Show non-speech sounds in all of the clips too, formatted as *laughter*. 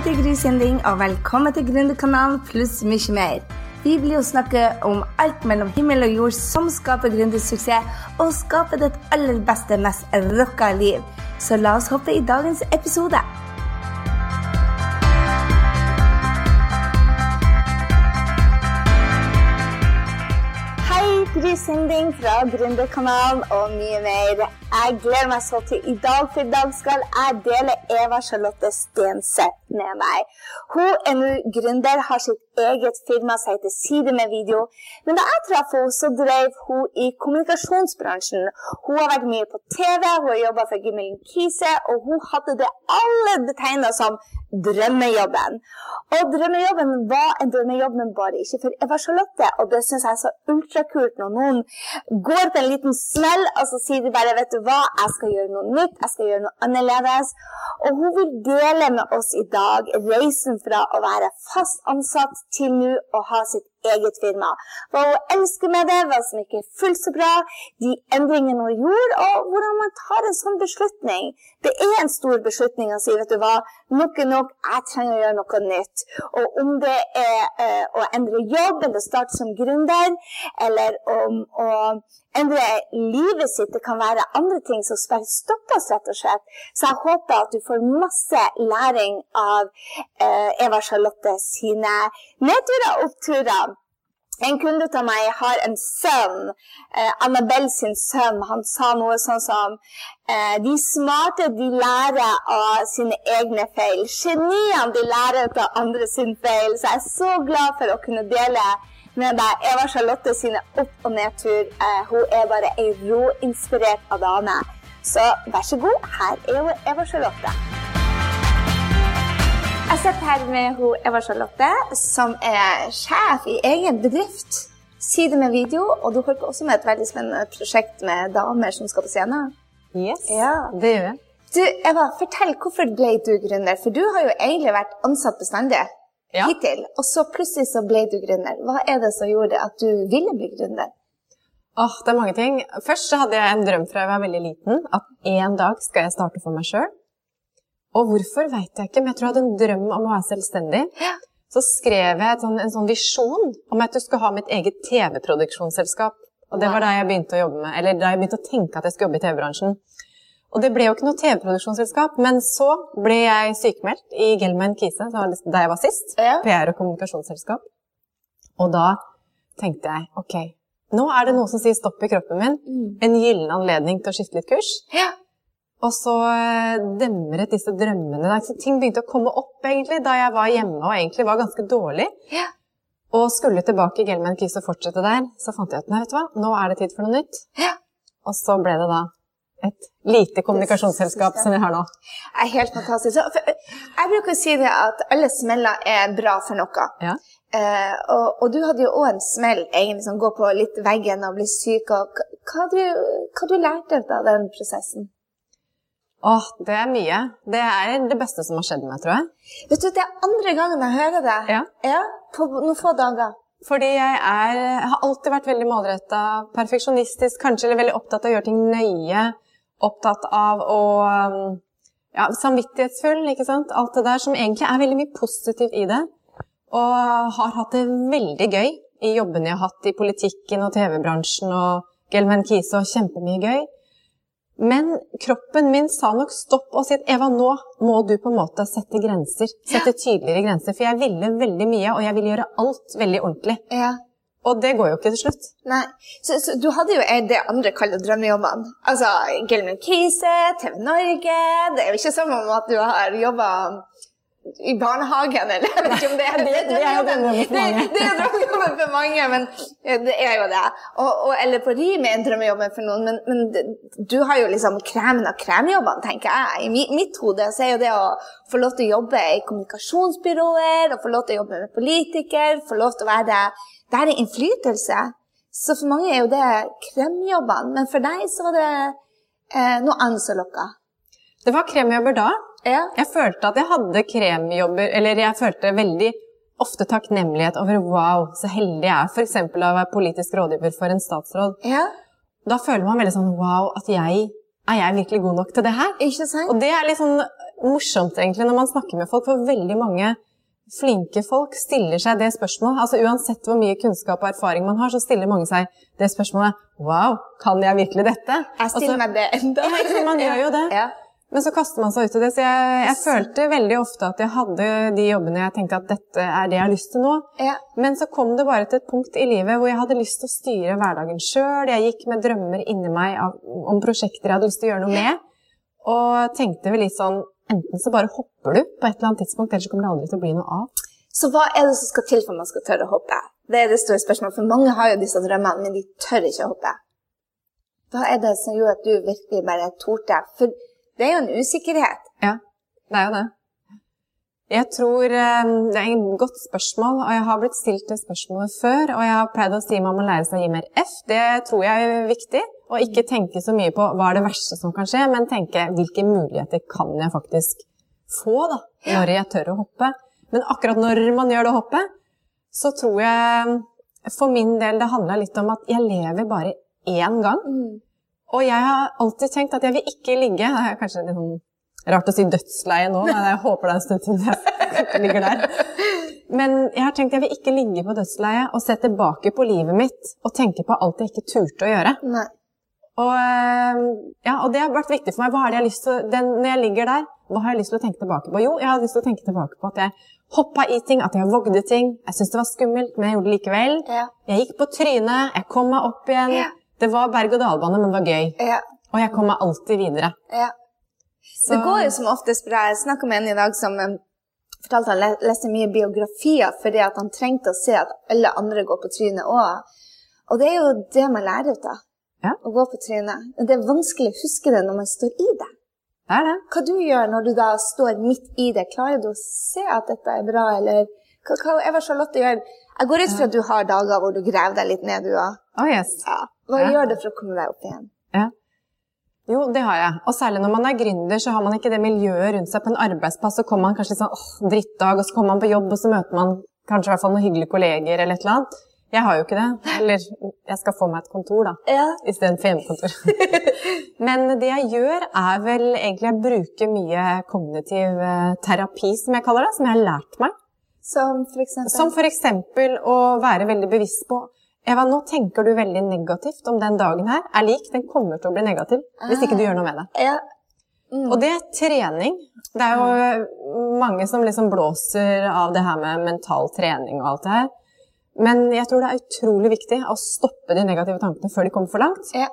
heter Gry Sinding, og velkommen til Gründerkanalen pluss mye mer. Vi blir jo snakke om alt mellom himmel og jord som skaper gründersuksess, og skaper ditt aller beste, mest rocka liv. Så la oss hoppe i dagens episode. Sinding fra Gründerkanalen og mye mer. Jeg gleder meg så til i dag, for i dag skal jeg dele Eva Charlotte Stenseth med meg. Hun er nå gründer, har sitt eget firma som heter Side med video. Men da jeg traff henne, så drev hun i kommunikasjonsbransjen. Hun har vært mye på TV, hun har jobba for Gimmelin Kise, og hun hadde det alle betegna som drømmejobben. Og drømmejobben var en drømmejobb, men bare ikke for Eva Charlotte. Og det syns jeg er så ultrakult når noen går på en liten smell, og så sier de bare vet du hva, jeg skal gjøre noe nytt, jeg skal gjøre noe annerledes. Og hun vil dele med oss i dag reisen fra å være fast ansatt til nå å ha sitt eget firma. Hva hun elsker med det, hva som ikke er fullt så bra, de endringene hun gjorde, og hvordan man tar en sånn beslutning. Det er en stor beslutning å si vet du hva, nok er nok, jeg trenger å gjøre noe nytt. Og om det er eh, å endre jobb eller starte som gründer, eller om å endre livet sitt, det kan være andre ting som bare stopper oss, rett og slett. Så jeg håper at du får masse læring av eh, Eva Charlotte sine nedturer og oppturer. En kunde av meg har en sønn, eh, Annabelle sin sønn. Han sa noe sånn som eh, De smarte de lærer av sine egne feil. Geniene de lærer av andre sin feil. Så jeg er så glad for å kunne dele med deg Eva Charlotte sine opp- og nedtur. Eh, hun er bare ei råinspirert av dame. Så vær så god, her er Eva Charlotte. Jeg sitter her med Eva Charlotte, som er sjef i egen bedrift. Side med video, og du holder på også med et veldig spennende prosjekt med damer som skal på scenen. Yes, Ja. det gjør jeg. Du, Eva, fortell, hvorfor ble du gründer? For du har jo egentlig vært ansatt bestandig Ja. hittil, og så plutselig så ble du gründer. Hva er det som gjorde at du ville bli gründer? Åh, det er mange ting. Først så hadde jeg en drøm fra jeg var veldig liten, at en dag skal jeg starte for meg sjøl. Og hvorfor vet jeg ikke, men jeg tror jeg hadde en drøm om å være selvstendig. Ja. Så skrev jeg sånn, en sånn visjon om at jeg skulle ha mitt eget TV-produksjonsselskap. Og det var da jeg begynte å jobbe med, eller da jeg begynte å tenke at jeg skulle jobbe i TV-bransjen. Og det ble jo ikke noe TV-produksjonsselskap, men så ble jeg sykemeldt i Gelman Kise, der jeg var sist. Ja. PR- og kommunikasjonsselskap. Og da tenkte jeg ok, nå er det noe som sier stopp i kroppen min. En gyllen anledning til å skifte litt kurs. Ja. Og så eh, demret disse drømmene. Så ting begynte å komme opp egentlig da jeg var hjemme og egentlig var ganske dårlig. Ja. Og skulle tilbake i Gelman Kise og fortsette der, så fant jeg ut nei, vet du hva, nå er det tid for noe nytt. Ja. Og så ble det da et lite kommunikasjonsselskap som vi har nå. Det er helt fantastisk. For, jeg bruker å si det at alle smeller er bra for noe. Ja. Eh, og, og du hadde jo òg en smell, egentlig, som går på litt veggen og blir syk. Og, hva, du, hva du lærte av den prosessen? Åh, det er mye. Det er det beste som har skjedd meg, tror jeg. Vet du, Det er andre gangen jeg hører det. Ja. På noen få dager. Fordi jeg er, jeg har alltid vært veldig målretta, perfeksjonistisk, kanskje eller veldig opptatt av å gjøre ting nøye. Opptatt av å um, ja, Samvittighetsfull, ikke sant. Alt det der som egentlig er veldig mye positivt i det. Og har hatt det veldig gøy i jobbene jeg har hatt i politikken og TV-bransjen og Gelman Kise og kjempemye gøy. Men kroppen min sa nok stopp og sier Eva, nå må du på en måte sette grenser. Sette tydeligere grenser. For jeg ville veldig mye, og jeg ville gjøre alt veldig ordentlig. Ja. Og det går jo ikke til slutt. Nei, så, så du hadde jo det andre kaller drømmejobbene. Altså Gelman Kise, TV Norge Det er jo ikke som om at du har jobba i barnehagen, eller jeg vet ikke om det er *laughs* det. Det. Det, er drømmejobben for mange, men det er jo det. Og, og, eller på rim er drømmejobben for noen, men, men du har jo liksom kremen av kremjobbene, tenker jeg. I mi, mitt hode så er jo det å få lov til å jobbe i kommunikasjonsbyråer, og få lov til å jobbe med politikere, få lov til å være Det er innflytelse. Så for mange er jo det kremjobbene, men for deg så var det eh, noe annet som lokka. Det var kremjobber da. Ja. Jeg følte at jeg hadde kremjobber, eller jeg følte veldig ofte takknemlighet over wow, så heldig jeg er f.eks. å være politisk rådgiver for en statsråd. Ja. Da føler man veldig sånn wow, at jeg Er jeg virkelig god nok til det her? Ikke sant? Og det er litt sånn morsomt, egentlig, når man snakker med folk, for veldig mange flinke folk stiller seg det spørsmålet. Altså Uansett hvor mye kunnskap og erfaring man har, så stiller mange seg det spørsmålet Wow, kan jeg virkelig dette? Jeg stiller meg det enda. Ja, man gjør jo det. Ja. Men så kaster man seg ut i det. Så jeg, jeg følte veldig ofte at jeg hadde de jobbene jeg tenkte at dette er det jeg har lyst til nå. Ja. Men så kom det bare til et punkt i livet hvor jeg hadde lyst til å styre hverdagen sjøl. Jeg gikk med drømmer inni meg av, om prosjekter jeg hadde lyst til å gjøre noe med. Og tenkte vel litt sånn Enten så bare hopper du på et eller annet tidspunkt, eller så kommer det aldri til å bli noe av. Så hva er det som skal til for man skal tørre å hoppe? Det er det store spørsmålet, for mange har jo disse drømmene, men de tør ikke å hoppe. Hva er det som gjorde at du virkelig bare torde? For det er jo en usikkerhet. Ja, det er jo det. Jeg tror eh, Det er et godt spørsmål, og jeg har blitt stilt det spørsmålet før. Og jeg har pleid å si man må lære seg å gi mer F. Det tror jeg er viktig. Og ikke tenke så mye på hva er det verste som kan skje, men tenke hvilke muligheter kan jeg faktisk få da, når jeg tør å hoppe. Men akkurat når man gjør det hoppet, så tror jeg for min del det handla litt om at jeg lever bare én gang. Og jeg har alltid tenkt at jeg vil ikke ligge Det er kanskje litt sånn rart å si dødsleie nå, men jeg håper det er en stund til jeg *laughs* ligger der. Men jeg har tenkt jeg vil ikke ligge på dødsleie og se tilbake på livet mitt og tenke på alt jeg ikke turte å gjøre. Nei. Og, eh, ja, og det har vært viktig for meg. Hva er det jeg har lyst til, den, når jeg ligger der, hva har jeg lyst til å tenke tilbake på? Jo, jeg har lyst til å tenke tilbake på at jeg hoppa i ting, at jeg vågde ting. Jeg syntes det var skummelt, men jeg gjorde det likevel. Ja. Jeg gikk på trynet, jeg kom meg opp igjen. Ja. Det var berg-og-dal-bane, men det var gøy. Ja. Og jeg kom meg alltid videre. ja. Så, Det går jo som oftest bra. Jeg snakka med en i dag som um, fortalte han leste mye biografier fordi han trengte å se at alle andre går på trynet òg. Og det er jo det man lærer ut av. Ja. Å gå på trynet. Det er vanskelig å huske det når man står i det. Det er det. Hva du gjør når du da står midt i det? Klarer du å se at dette er bra, eller hva, hva Eva Charlotte gjør? Jeg går ut fra at du har dager hvor du graver deg litt ned, du òg. Oh, yes. Ja. Hva Ja. gjør du for å komme deg opp igjen? Ja. Jo, det har jeg. Og særlig når man er gründer, så har man ikke det miljøet rundt seg. På en arbeidsplass så kommer man kanskje sånn åh, drittdag, og så kommer man på jobb, og så møter man kanskje i hvert fall noen hyggelige kolleger eller et eller annet. Jeg har jo ikke det. Eller jeg skal få meg et kontor, da. Ja. Istedenfor hjemmekontor. *laughs* Men det jeg gjør, er vel egentlig å bruke mye kognitiv eh, terapi, som jeg kaller det, som jeg har lært meg. Som for eksempel Som for eksempel å være veldig bevisst på Eva, nå tenker du veldig negativt om den dagen her er lik. Den kommer til å bli negativ hvis ikke du gjør noe med det. Ja. Og det er trening. Det er jo mange som liksom blåser av det her med mental trening og alt det her. Men jeg tror det er utrolig viktig å stoppe de negative tankene før de kommer for langt. Ja.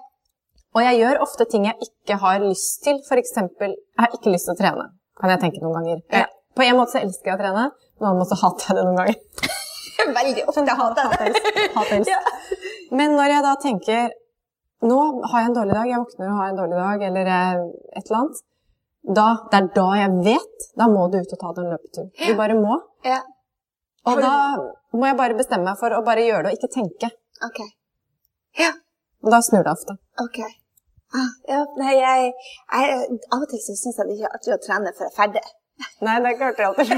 Og jeg gjør ofte ting jeg ikke har lyst til. Eksempel, jeg har ikke lyst til å trene, kan jeg tenke noen ganger. Ja. På en måte så elsker jeg å trene, på en annen måte så hater jeg det noen ganger. *laughs* Veldig ofte hater jeg det. Hat elsk. Ja. Men når jeg da tenker Nå har jeg en dårlig dag, jeg våkner og har en dårlig dag, eller et eller annet. Da, det er da jeg vet. Da må du ut og ta deg en løpetur. Du bare må. Ja. Og da må jeg bare bestemme meg for å bare gjøre det og ikke tenke. Ok. Ja. Og da snur det ofte. Ok. Ah, ja, nei, jeg, jeg, av og til syns jeg det ikke er artig å trene før jeg er ferdig. Nei, det klarte jeg alltid.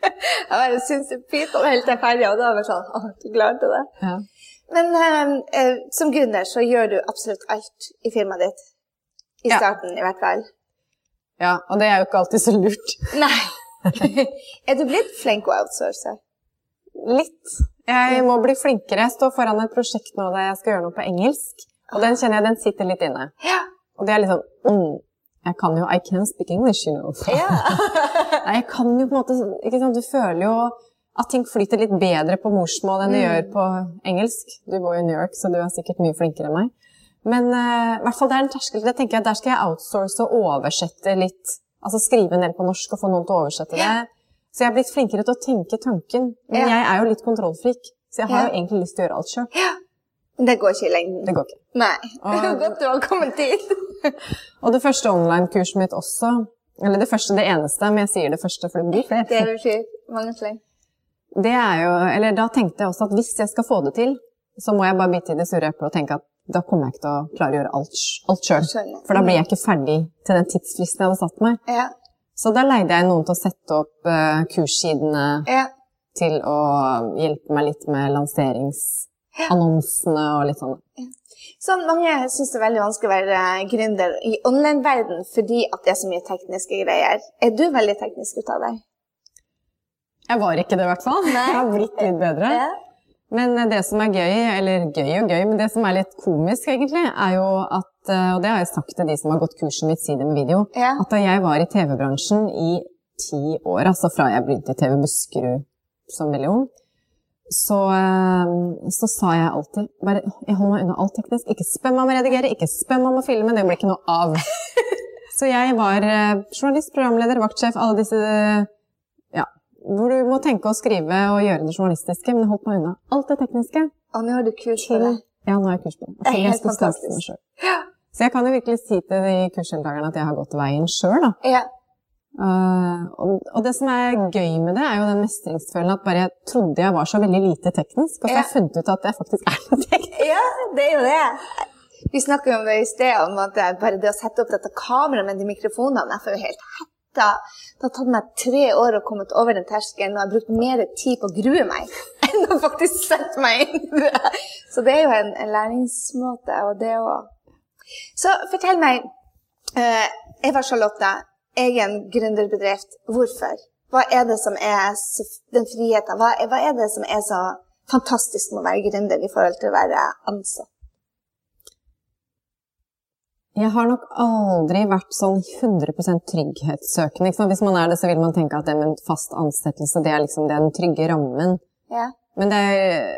Jeg bare syns det er fint om helt til jeg er ferdig, og da er jeg sånn Å, du klarte det. Ja. Men eh, eh, som gründer så gjør du absolutt alt i firmaet ditt. I Ja. starten, i hvert fall. ja, og det er jo ikke alltid så lurt. Nei. *laughs* er du blitt flink å outsource? Litt. Jeg må bli flinkere. Jeg står foran et prosjekt nå der jeg skal gjøre noe på engelsk. Og den kjenner jeg den sitter litt inne. Ja. Og det er litt sånn mm, Jeg kan jo I can speak English, you know. ja. *laughs* Nei, jeg kan jo på en måte ikke sant? Du føler jo at ting flyter litt bedre på morsmål enn det Mm. gjør på engelsk. Du bor jo i New York, så du er sikkert mye flinkere enn meg. Men uh, hvert fall det er en terskel. Det tenker jeg, Der skal jeg outsource og oversette litt. Altså skrive del på norsk og få noen til å oversette det. Så jeg er blitt flinkere til å tenke tanken. Men Ja. jeg er jo litt kontrollfrik, så jeg har Ja. jo egentlig lyst til å gjøre alt sjøl. Men det går ikke i lengden. Det går ikke. Nei. Og- *laughs* Godt du har kommet dit. Og det første online-kurset mitt også, eller det første, det eneste, men jeg sier det første, for det blir flere. Det betyr mange flere. Det er jo, eller da tenkte jeg også at hvis jeg skal få det til, så må jeg bare bite i det sure eplet og tenke at da kommer jeg ikke til å klare å gjøre alt, alt sjøl. For da blir jeg ikke ferdig til den tidsfristen jeg hadde satt meg. Ja. Så da leide jeg noen til å sette opp uh, kurssidene Ja. til å hjelpe meg litt med lanseringsannonsene og litt sånn. Sånn, mange syns det er veldig vanskelig å være gründer i online-verden fordi at det er så mye tekniske greier. Er du veldig teknisk ut av deg? Jeg var ikke det, i hvert fall. Nei. Jeg har blitt litt bedre. Ja. Men det som er gøy, eller gøy og gøy, men det som er litt komisk egentlig, er jo at eh, Og det har jeg sagt til de som har gått kurset mitt Si det med video. Ja. At da jeg var i TV-bransjen i ti år, altså fra jeg begynte i TV Buskerud som veldig ung, så, eh, så sa jeg alltid bare jeg holder meg unna alt teknisk. Ikke spør meg om å redigere, ikke spør meg om å filme, det blir ikke noe av. *laughs* så jeg var eh, journalist, programleder, vaktsjef, alle disse hvor du må tenke å skrive og gjøre det journalistiske, men holdt meg unna alt det tekniske. Og nå har du kurs på det. Ja, nå har jeg kurs på det. Det er helt fantastisk. selv. Så jeg kan jo virkelig si til de kursdeltakerne at jeg har gått veien sjøl, da. Ja. Uh, og, og det som er gøy med det, er jo den mestringsfølelsen at bare jeg trodde jeg var så veldig lite teknisk, og så har jeg funnet ut at jeg faktisk er litt teknisk. ja, det er jo det. Vi snakka jo om det i sted, om at bare det å sette opp dette kameraet med de mikrofonene Jeg får jo helt hetta. Det har tatt meg tre år å komme over den terskelen, og jeg har brukt mer tid på å grue meg *laughs* enn å faktisk sette meg inn i det. Så det er jo en, en læringsmåte, og det òg. Så fortell meg, eh, Eva Charlotte, egen gründerbedrift. Hvorfor? Hva er det som er den friheten? Hva er, hva er det som er så fantastisk med å være gründer i forhold til å være ansatt? Jeg har nok aldri vært sånn 100 trygghetssøkende. Hvis man er det, så vil man tenke at det med en fast ansettelse, det er liksom den trygge rammen. Ja. Men det er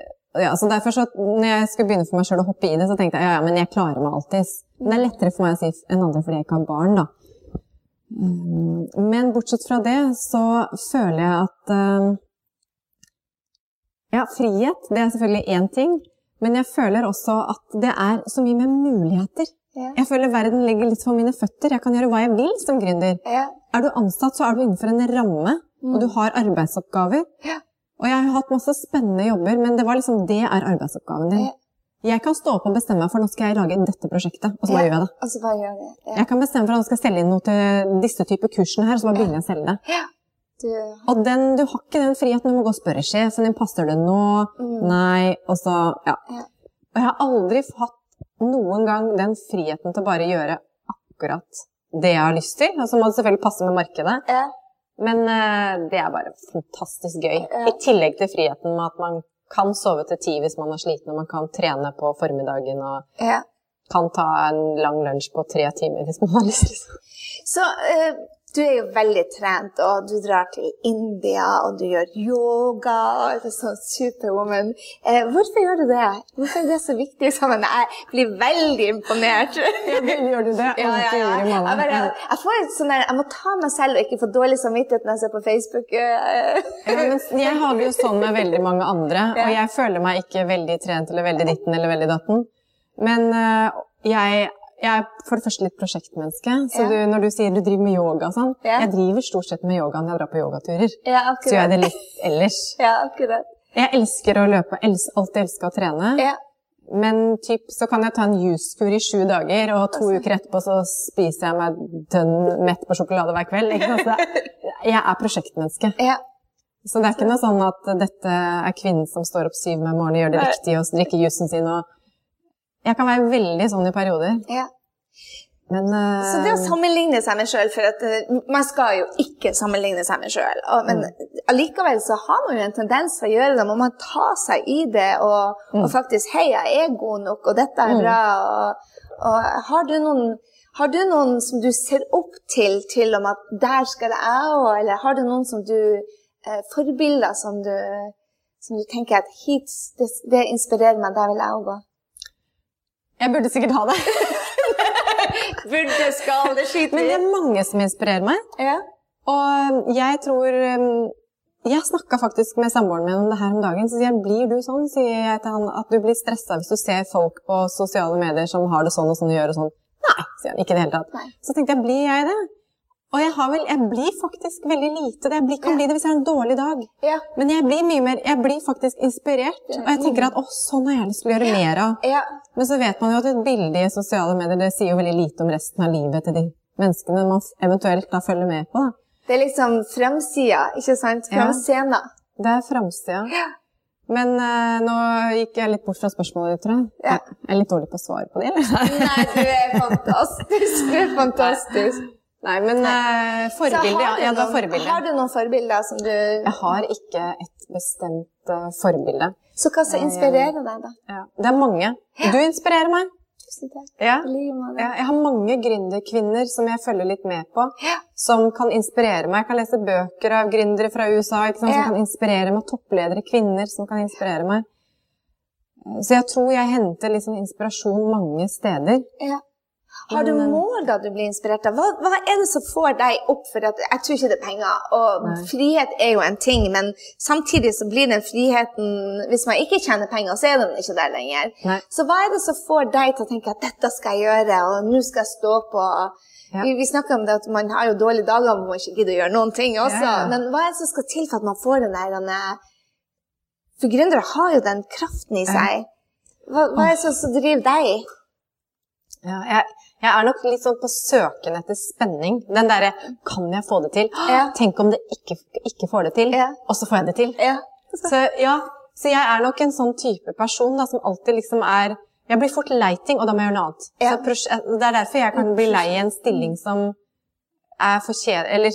ja, så derfor så, når jeg skulle begynne for meg sjøl å hoppe i det, så tenkte jeg ja, ja, men jeg klarer meg alltid. Men det er lettere for meg å si enn andre fordi jeg ikke har barn, da. Um, Men bortsett fra det, så føler jeg at um, Ja, frihet, det er selvfølgelig én ting. Men jeg føler også at det er så mye med muligheter. Ja. Jeg føler verden ligger litt for mine føtter. Jeg kan gjøre hva jeg vil som gründer. Ja. Er du ansatt, så er du innenfor en ramme, og du har arbeidsoppgaver. Ja. Og jeg har hatt masse spennende jobber, men det var liksom, det er arbeidsoppgaven din. Jeg kan stå opp og bestemme meg for nå skal jeg lage dette prosjektet, og så bare gjør jeg det. Og så bare gjør det. Jeg kan bestemme for at jeg skal selge inn noe til disse typer kursene her, og så bare begynner jeg å selge det. ja. Du, Og den, du har ikke den friheten, du må gå og spørre sjefen din, passer det nå? Nei, og så, ja. Ja. Og jeg har aldri hatt noen gang den friheten til å bare gjøre akkurat det jeg har lyst til. Og så må det selvfølgelig passe med markedet. ja. Men uh, det er bare fantastisk gøy. Ja. I tillegg til friheten med at man kan sove til ti hvis man er sliten, og man kan trene på formiddagen og ja. kan ta en lang lunsj på tre timer hvis man har lyst. Så eh, du er jo veldig trent, og du drar til India, og du gjør yoga, og er sånn superwoman. Eh, hvorfor gjør du det? Hvorfor er det så viktig sammen? Jeg blir veldig imponert. Gjør du det? Ja, ja, ja. Jeg, bare, jeg, får et sånn der, jeg må ta meg selv og ikke få dårlig samvittighet når jeg ser på Facebook. eh. Ja, jeg har det jo sånn med veldig mange andre, *laughs* og jeg føler meg ikke veldig trent eller veldig ditten eller veldig datten. Men øh, jeg, jeg er for det første litt prosjektmenneske, så du, når du sier du driver med yoga og sånn, jeg driver stort sett med yoga når jeg drar på yogaturer. Så gjør jeg det litt ellers. *laughs* Ja, akkurat. Jeg elsker å løpe, els, alltid elsker å trene. Ja. Men typ, så kan jeg ta en juskur i sju dager, og to uker etterpå så spiser jeg meg dønn mett på sjokolade hver kveld. Jeg er prosjektmenneske. *laughs* Ja. Så det er ikke noe sånn at dette er kvinnen som står opp syv med morgenen gjør det riktige og drikker juicen sin og Jeg kan være veldig sånn i perioder, ja. men uh... Så det å sammenligne seg med sjøl, for at eh, man skal jo ikke sammenligne seg med sjøl, men allikevel så har man jo en tendens til å gjøre det. Man må ta seg i det og, og faktisk Hei, jeg er god nok, og dette er bra. Og, og har, du noen, har du noen som du ser opp til, til om at der skal jeg òg, eller har du noen som du eh, Forbilder som du, som du tenker at hit, det, det inspirerer meg, der vil jeg òg gå? Jeg burde sikkert ha det. *laughs* Burde, skal, det skiter Men det er mange som inspirerer meg. Ja. Og jeg tror um, Jeg snakka faktisk med samboeren min om det her om dagen. Så sier jeg, blir du sånn? Sier jeg til han at du blir stressa hvis du ser folk på sosiale medier som har det sånn og sånn og gjør og sånn. Nei, sier han. Ikke i det hele tatt. Nei. Så tenkte jeg, blir jeg det? Og jeg, har vel, jeg blir faktisk veldig lite det. Jeg blir, kan bli det hvis jeg har en dårlig dag. Ja. Men jeg blir mye mer, jeg blir faktisk inspirert. Og jeg tenker at å, sånn har jeg lyst til å gjøre mer av. ja. Men så vet man jo at et bilde i sosiale medier det sier jo veldig lite om resten av livet til de menneskene man eventuelt da følger med på. Da. Det er liksom framsida, ikke sant? Ja. Framscena. Det er framsida. Ja. Men uh, nå gikk jeg litt bort fra spørsmålet ditt, tror jeg. Ja. Jeg er litt dårlig på å svare på det, eller? Nei, du er *laughs* fantastisk. Du er fantastisk. Nei, men Nei. Så forbilde, ja. ja. Noen- forbilde. Har du noen forbilder som du Jeg har ikke et bestemt uh, forbilde. Så hva som inspirerer deg, da? Ja. Det er mange. Du inspirerer meg. Tusen takk. Ja. Jeg har mange gründerkvinner som jeg følger litt med på, som kan inspirere meg. Jeg kan lese bøker av gründere fra USA som kan inspirere meg. Toppledere, kvinner som kan inspirere meg. Så jeg tror jeg henter litt sånn inspirasjon mange steder. Ja. Har du eh, mål da du blir inspirert av? Hva, hva er det som får deg opp for at Jeg tror ikke det er penger, og Nei. frihet er jo en ting, men samtidig så blir den friheten Hvis man ikke tjener penger, så er den ikke der lenger. Nei. Så hva er det som får deg til å tenke at dette skal jeg gjøre, og nå skal jeg stå på? Ja. Vi, vi snakker om det at man har jo dårlige dager hvor man ikke gidder å gjøre noen ting også, Ja, ja. men hva er det som skal til for at man får den der denne, For gründere har jo den kraften i seg. Hva, hva er det som driver deg? Ja, jeg, jeg er nok litt sånn på søken etter spenning. Den derre Kan jeg få det til? Ja. Tenk om det ikke, ikke får det til, Ja. og så får jeg det til. Ja. Så, ja, så jeg er nok en sånn type person da, som alltid liksom er Jeg blir fort lei ting, og da må jeg gjøre noe annet. Så det er derfor jeg kan bli lei i en stilling som er for kjedelig Eller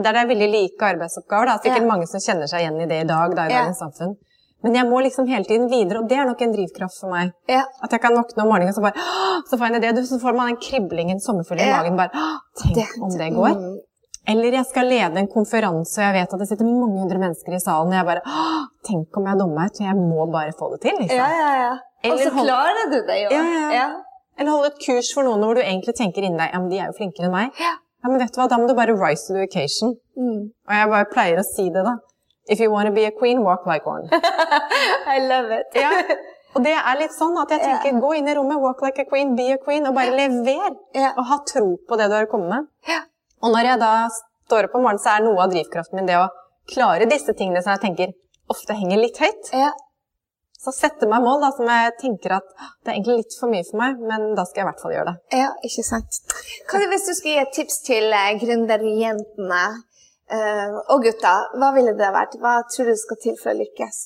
der det er veldig like arbeidsoppgaver. Da. Sikkert Ja. mange som kjenner seg igjen i det i dag, da, i dagens samfunn. Men jeg må liksom hele tiden videre, og det er nok en drivkraft for meg. Ja. At jeg kan våkne om morgenen og så bare Så får jeg en idé, så får man den kriblingen, sommerfugl i Ja. magen. bare Tenk Det- om det går. Mm. Eller jeg skal lede en konferanse, og jeg vet at det sitter mange hundre mennesker i salen, og jeg bare Tenk om jeg dummer meg ut, jeg må bare få det til, liksom. Ja, ja, ja. Og så klarer du det jo. Ja, ja, ja. Eller holde et kurs for noen hvor du egentlig tenker inni deg ja, men de er jo flinkere enn meg. Ja. Ja, men vet du hva, da må du bare rise to the occasion. Mm. Og jeg bare pleier å si det, da. If you want to be a queen, walk like one. *laughs* I love it. Ja. Og det er litt sånn at jeg tenker, tenker, gå inn i rommet, walk like a queen, be a queen, og bare lever. Yeah. Og ha tro på det du har kommet med. Yeah. Og når jeg da står opp om morgenen, så er noe av drivkraften min det å klare disse tingene som jeg tenker ofte henger litt høyt. Så sette meg mål da, som jeg tenker at det er egentlig litt for mye for meg, men da skal jeg i hvert fall gjøre det. ja, ikke sant. Hva hvis du skulle gi et tips til eh, gründerjentene og gutta? Hva ville det vært? Hva tror du skal til for å lykkes?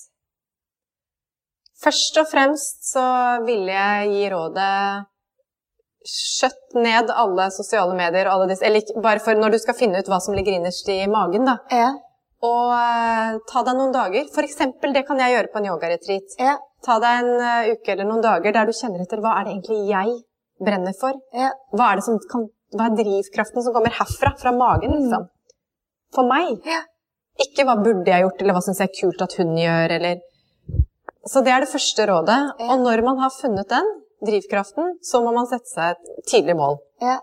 Først og fremst så ville jeg gi rådet Skjøtt ned alle sosiale medier og alle disse Eller bare for når du skal finne ut hva som ligger innerst i magen, da. Ja. Og uh, ta deg noen dager. For eksempel, det kan jeg gjøre på en yogaretreat. Ja. Ta deg en uh, uke eller noen dager der du kjenner etter hva er det egentlig jeg brenner for. Ja. Hva er, det som kan, hva er drivkraften som kommer herfra, fra magen, liksom? For meg. Ja. Ikke hva burde jeg gjort, eller hva syns jeg er kult at hun gjør, eller Så det er det første rådet. Ja. Og når man har funnet den drivkraften, så må man sette seg et tidlig mål. Ja.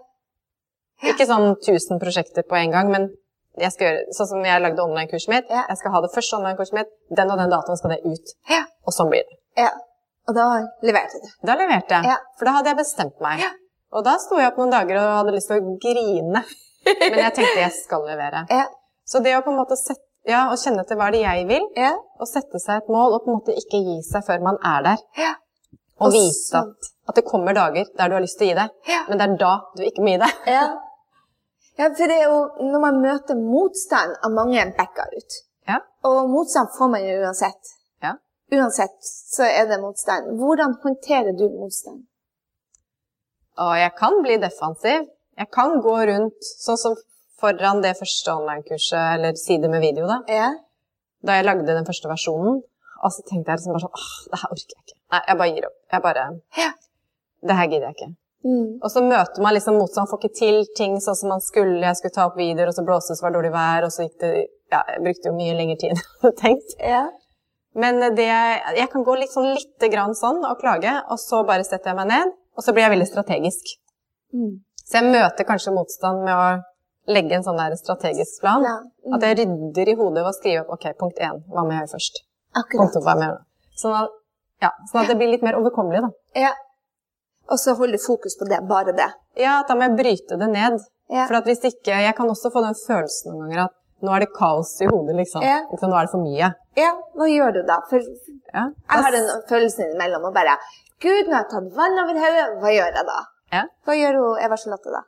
Ikke sånn 1000 prosjekter på en gang, men jeg skal gjøre, sånn som jeg lagde online-kurset mitt. Jeg skal ha det første online-kurset mitt, den og den datoen skal det ut. Ja. Og sånn blir det. ja. Og da leverte du. Da leverte jeg, Ja. for da hadde jeg bestemt meg. Ja. Og da sto jeg opp noen dager og hadde lyst til å grine. *laughs* Men jeg tenkte jeg skal levere. Ja. Så det å på en måte sette, ja, å kjenne til hva er det jeg vil, Ja. og sette seg et mål, og på en måte ikke gi seg før man er der. Ja. Og Og vite at, at det kommer dager der du har lyst til å gi deg, men det er da du ikke må gi deg. Ja. ja, for det er jo når man møter motstand av mange backer ut. Ja. Og motstand får man jo uansett. Ja. Uansett så er det motstand. Hvordan håndterer du motstand? Og jeg kan bli defensiv. Jeg kan gå rundt sånn som foran det første online-kurset, eller side med video, da. Ja. Da jeg lagde den første versjonen, og så tenkte jeg liksom bare sånn Åh, det her orker jeg ikke. Nei, jeg bare gir opp. Jeg bare Ja. Det her gidder jeg ikke. Mm. Og så møter man liksom motstand, får ikke til ting sånn som man skulle. Jeg skulle ta opp videoer, og så blåste det, så var det dårlig vær, og så gikk det Ja, jeg brukte jo mye lengre tid enn jeg hadde tenkt. Ja. Men det Jeg kan gå litt sånn lite grann sånn og klage, og så bare setter jeg meg ned, og så blir jeg veldig strategisk. Mm. Så jeg møter kanskje motstand med å legge en sånn der strategisk plan. Ja. Mm. At jeg rydder i hodet ved å skrive opp ok, punkt én, hva må jeg gjøre først? Punkt Akkurat. to, hva må jeg gjøre? Sånn at, ja, sånn at det blir litt mer overkommelig, da. Ja. Og så holder du fokus på det, bare det. Ja, da må jeg bryte det ned. Ja. For hvis ikke Jeg kan også få den følelsen noen ganger at nå er det kaos i hodet, liksom. Ja. Nå er det for mye. ja, hva gjør du da? For Ja. jeg har den følelsen innimellom og bare Gud, nå har jeg tatt vann over hodet, hva gjør jeg da? Ja. Hva gjør hun Eva Charlotte da?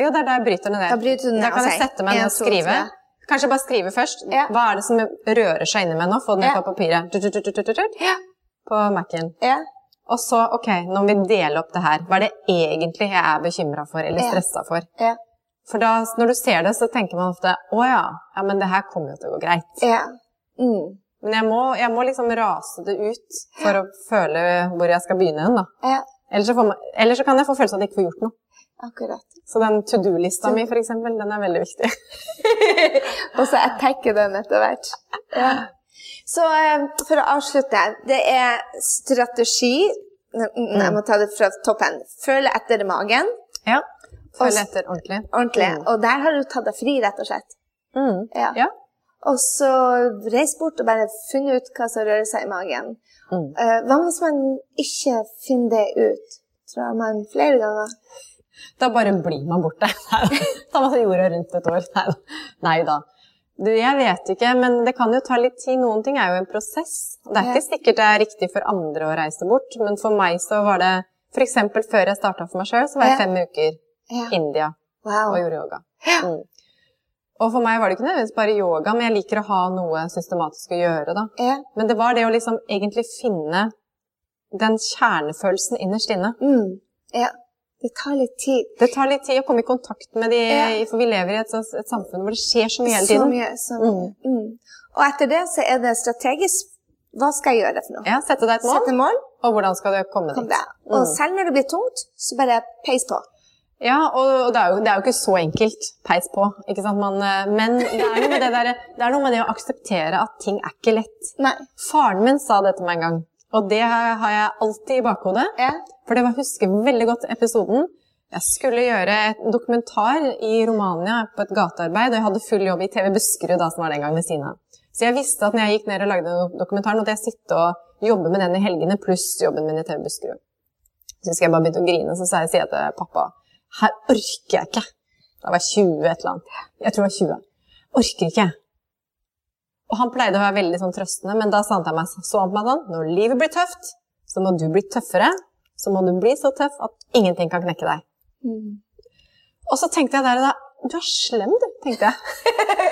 Jo, det er da jeg bryter det ned. Da bryter du ned Da kan jeg sette meg ned og skrive. Kanskje bare skrive først. Ja. Hva er det som rører seg inni meg nå? Få det ned Ja. på papiret. Ja. På Mac-en. Ja. Og så, ok, nå må vi dele opp det her. Hva er det egentlig jeg er bekymra for eller stressa for? Ja. For da, når du ser det, så tenker man ofte å ja, ja, men det her kommer jo til å gå greit. ja. Mm. Men jeg må, jeg må liksom rase det ut for å føle hvor jeg skal begynne hen, da. ja. Ellers så, man, ellers så kan jeg få følelsen av at jeg ikke får gjort noe. Akkurat. Så den to do-lista mi, for eksempel, den er veldig viktig. *laughs* Og så attacker den etter hvert. Ja. Så eh, for å avslutte, det er strategi Mm, Jeg må ta det fra toppen. Føle etter magen. Ja. Føle etter ordentlig. Ordentlig. Mm. Og der har du tatt deg fri, rett og slett. Mm. Ja. Ja. Og så reis bort og bare funnet ut hva som rører seg i magen. Mm. Eh, hva hvis man ikke finner det ut? Tror man flere ganger? Da bare blir man borte. *laughs* Ta masse jorda rundt et år. Nei da. Du, jeg vet ikke, men det kan jo ta litt tid. Noen ting er jo en prosess. Det er ikke sikkert det er riktig for andre å reise bort, men for meg så var det f.eks. før jeg starta for meg sjøl, så var jeg fem uker i India Wow. og gjorde yoga. Mm. Og for meg var det ikke nødvendigvis bare yoga, men jeg liker å ha noe systematisk å gjøre, da. Men det var det å liksom egentlig finne den kjernefølelsen innerst inne. Mm. ja. Det tar litt tid. Det tar litt tid å komme i kontakt med de, Ja. for vi lever i et, et samfunn hvor det skjer så mye hele Så tiden. mye. Så mye. Mm. Og etter det så er det strategisk. Hva skal jeg gjøre for noe? Ja, Sette deg et mål, Sette mål. og hvordan skal du komme Kom dit. Mm. Og Mm. selv når det blir tungt, så bare peis på. Ja, og det er, jo, det er jo ikke så enkelt. Peis på. ikke sant? Man, eh, men det er, det, der, det er noe med det å akseptere at ting er ikke lett. Nei. Faren min sa det til meg en gang, og det har jeg alltid i bakhodet. Ja. For det var, husker veldig godt episoden. Jeg skulle gjøre et dokumentar i Romania på et gatearbeid, og jeg hadde full jobb i TV Buskerud da, som var den gang ved siden av. Så jeg visste at når jeg gikk ned og lagde dokumentaren, måtte jeg sitte og jobbe med den i helgene, pluss jobben min i TV Buskerud. Så husker jeg bare begynte å grine, så sa jeg til pappa, her orker jeg ikke. Da var jeg 20 et eller annet. Jeg tror jeg var 20. Orker ikke. Og han pleide å være veldig sånn trøstende, men da sa han til meg så han på meg sånn, når livet blir tøft, så må du bli tøffere, så må du bli så tøff at ingenting kan knekke deg. Mm. Og så tenkte jeg der og da Du er slem, du, tenkte jeg.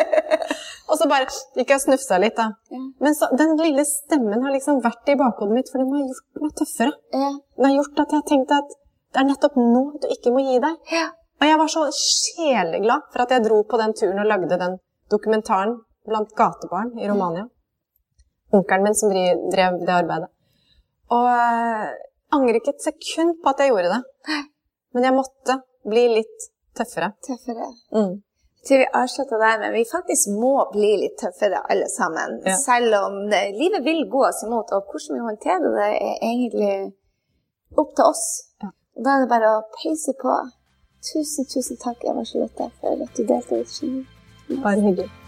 *laughs* og så bare gikk jeg og snufsa litt, da. Ja. Men så, den lille stemmen har liksom vært i bakhodet mitt, for den har gjort meg tøffere. Ja. Den har gjort at jeg tenkte at det er nettopp nå du ikke må gi deg. Ja. Og jeg var så sjeleglad for at jeg dro på den turen og lagde den dokumentaren blant gatebarn i Romania. Onkelen min som drev det arbeidet. Og jeg angrer ikke et sekund på at jeg gjorde det. Men jeg måtte bli litt tøffere. Tøffere. Mm. Jeg tror vi avslutter der, men vi faktisk må bli litt tøffere alle sammen. Ja. Selv om det, livet vil gå oss imot, og hvordan vi håndterer det, er egentlig opp til oss. Ja. Og da er det bare å peise på. Tusen, tusen takk, Eva Charlotte, for at du delte ditt geni. Bare hyggelig.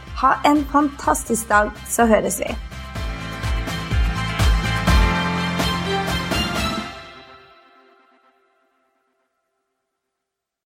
Ha en fantastisk dag, så høres vi.